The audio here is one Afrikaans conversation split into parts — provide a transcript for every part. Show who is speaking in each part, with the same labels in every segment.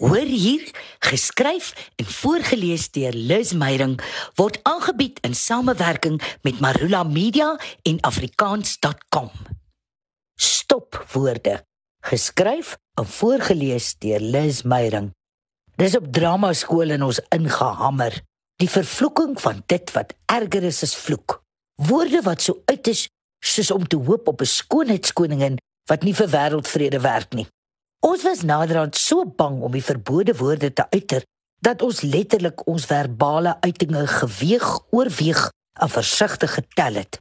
Speaker 1: Hoor hier, geskryf en voorgeles deur Liz Meyerink word aangebied in samewerking met Marula Media en afrikaans.com. Stopwoorde. Geskryf en voorgeles deur Liz Meyerink. Dis op drama skool in ons ingehamer. Die vervloeking van dit wat erger is as vloek. Woorde wat so uit is soos om te hoop op 'n skoonheidskoningin wat nie vir wêreldvrede werk nie. Ons was naderhand so bang om die verbode woorde te uiter dat ons letterlik ons verbale uitinge geweeg, oorweeg en versigtig getel het.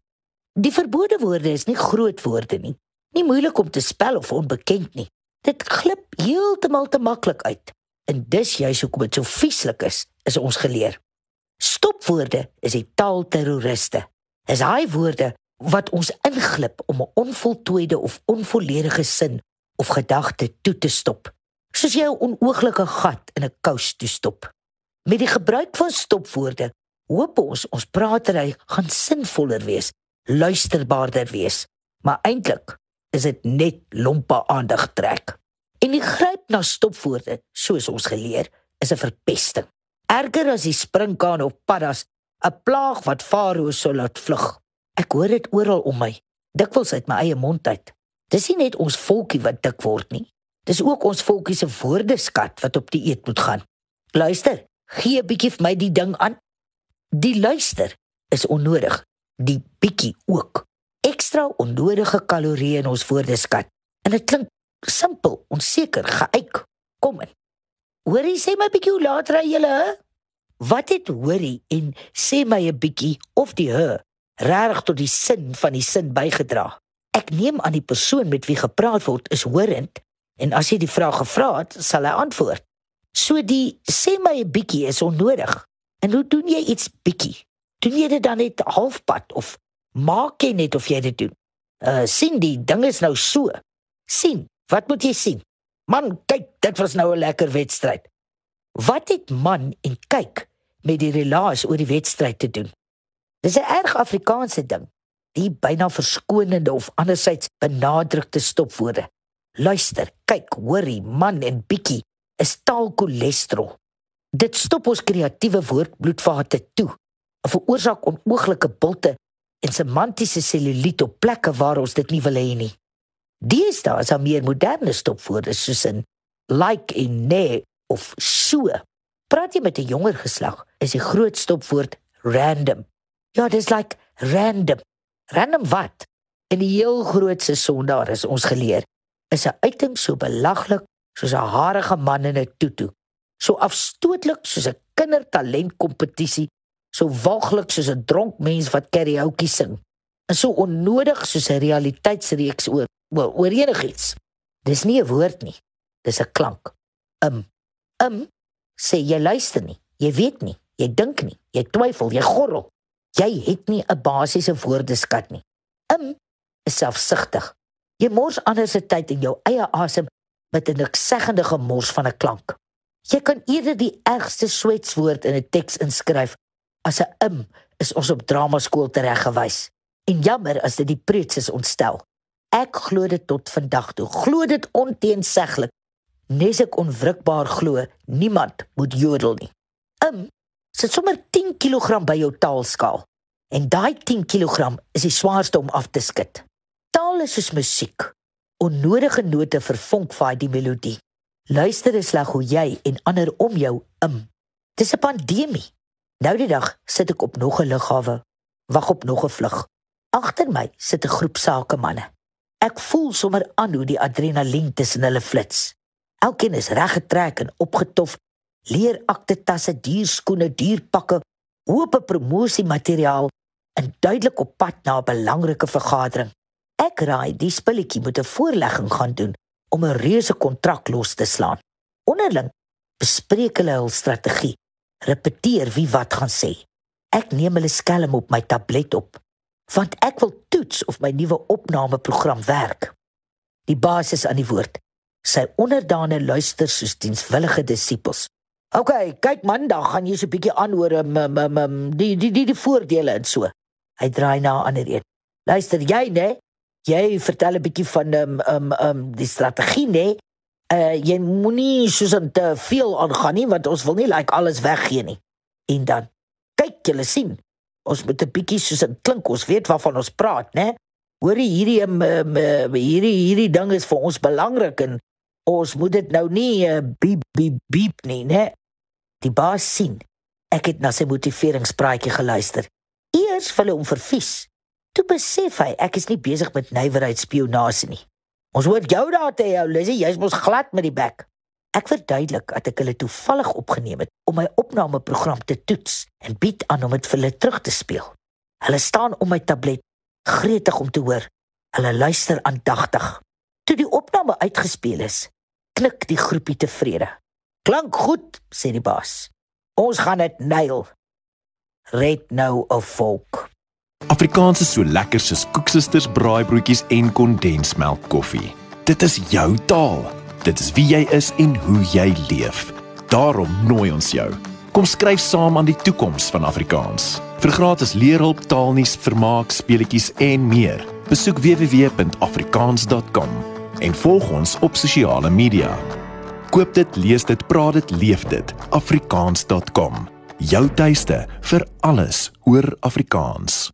Speaker 1: Die verbode woorde is nie groot woorde nie, nie moeilik om te spel of onbekend nie. Dit glip heeltemal te maklik uit. En dis juist hoekom dit so vieslik is, is ons geleer. Stopwoorde is die taalterroriste. Is hy woorde wat ons inglip om 'n onvoltooide of onvolledige sin of gedagte toe te stop. Soos jy 'n onooglike gat in 'n kous toe stop. Met die gebruik van stopwoorde hoop ons ons pratery gaan sinvoller wees, luisterbaarder wees, maar eintlik is dit net lompe aandag trek. En die gryp na stopwoorde, soos ons geleer, is 'n verpesting. Erger as die sprinkaan of paddas, 'n plaag wat farao sou laat vlug. Ek hoor dit oral om my, dikwels uit my eie mond uit. Dis nie net ons volkie wat dik word nie. Dis ook ons volkie se woordeskat wat op die eet moet gaan. Luister, gee 'n bietjie vir my die ding aan. Die luister is onnodig. Die bietjie ook. Ekstra onnodige kalorieë in ons woordeskat. En dit klink simpel, onseker, geëik. Kom in. Hoorie, sê my bietjie hoe laat ry julle? Wat het hoorie en sê my 'n bietjie of die he reg tot die sin van die sin bygedra? Ek neem aan die persoon met wie gepraat word is horend en as jy die vraag gevra het, sal hy antwoord. So die sê my 'n bietjie is onnodig. En hoe doen jy iets bietjie? Doen jy dit dan net halfpad of maak jy net of jy dit doen? Uh sien die ding is nou so. sien, wat moet jy sien? Man, kyk, dit was nou 'n lekker wedstryd. Wat het man en kyk met die relaas oor die wedstryd te doen? Dis 'n erg Afrikaanse ding die byna verskonende of andersins benadrukte stopwoorde. Luister, kyk, hoorie, man en bietjie is taal cholesterol. Dit stop ons kreatiewe woordbloedvate toe. 'n Veroorsaak onooglike bulte en semantiese seluliet op plekke waar ons dit nie wil hê nie. Deesdae is daar meer moderne stopwoorde soos in like en nee of so. Praat jy met 'n jonger geslag, is die groot stopwoord random. Ja, dis like random. Random wat? In die heel grootste sondaar is ons geleer, is 'n uiting so belaglik soos 'n harige man in 'n tutu. So afstootlik soos 'n kindertalentkompetisie, so walglik soos 'n dronk mens wat karaoke sing. En so onnodig soos 'n realiteitsreeks oor oor, oor enigiets. Dis nie 'n woord nie. Dis 'n klank. Um. Um sê jy luister nie. Jy weet nie. Jy dink nie. Jy twyfel, jy gorrel. Jy het nie 'n basiese woordeskat nie. Im is selfsugtig. Jy mors ander se tyd in jou eie asem met 'n nikseggende gemors van 'n klank. Jy kan eerder die ergste swetswoord in 'n teks inskryf as 'n im is ons op dramaskool tereggewys. En jammer as dit die preetses ontstel. Ek glo dit tot vandag toe. Glo dit onteenseglik. Nes ek onwrikbaar glo, niemand moet jodel nie. Im sit sommer 10 kg by jou taalskaal. En daai 10 kg is die swaarste om af te skud. Taal is soos musiek. Onnodige note vervonk vaai die melodie. Luister eens slag hoe jy en ander om jou im. Dis 'n pandemie. Nou die dag sit ek op nog 'n lughawe, wag op nog 'n vlug. Agter my sit 'n groep sakemanne. Ek voel sommer aan hoe die adrenalien tussen hulle flits. Elkeen is reggetrek en opgetof leer akte tasse, dierskoene, dierpakke, hoop promosie materiaal en duidelik op pad na 'n belangrike vergadering. Ek raai die spulletjie moet 'n voorlegging gaan doen om 'n reuse kontrak los te slaan. Onderling bespreek hulle hul strategie, repeteer wie wat gaan sê. Ek neem hulle skelm op my tablet op, want ek wil toets of my nuwe opnameprogram werk. Die basis aan die woord. Sy onderdane luister soos dienswillige disippels. OK, kyk man, dan gaan jy so 'n bietjie aanhoor um, um, um, die die die die voordele en so. Hy draai na ander een. Luister jy, né? Jy vertel 'n bietjie van um um um die strategie, né? Uh jy moenie soos aan te veel aangaan nie want ons wil nie like alles weggee nie. En dan kyk julle sien. Ons moet 'n bietjie soos dit klink, ons weet waarvan ons praat, né? Hoorie hierdie um, um, hierdie hierdie ding is vir ons belangrik en ons moet dit nou nie uh, beep beep beep nie, né? Die baas sien. Ek het na sy motiveringspraatjie geluister. Eers wil hy hom vervies. Toe besef hy ek is nie besig met nywerheid spionasie nie. Ons hoor jou daar te jou Lizzie, jy's mos glad met die bek. Ek verduidelik dat ek hulle toevallig opgeneem het om my opnameprogram te toets en bied aan om dit vir hulle terug te speel. Hulle staan om my tablet, gretig om te hoor. Hulle luister aandagtig. Toe die opname uitgespeel is, knik die groepie tevrede. Klank goed, sê die baas. Ons gaan dit nail. Red nou 'n volk.
Speaker 2: Afrikaans is so lekker soos koeksisters, braaibroodjies en kondensmelk koffie. Dit is jou taal. Dit is wie jy is en hoe jy leef. Daarom nooi ons jou. Kom skryf saam aan die toekoms van Afrikaans. Vir gratis leerhulp, taalnuus, vermaak, speletjies en meer. Besoek www.afrikaans.com en volg ons op sosiale media. Koop dit, lees dit, praat dit, leef dit. afrikaans.com. Jou tuiste vir alles oor Afrikaans.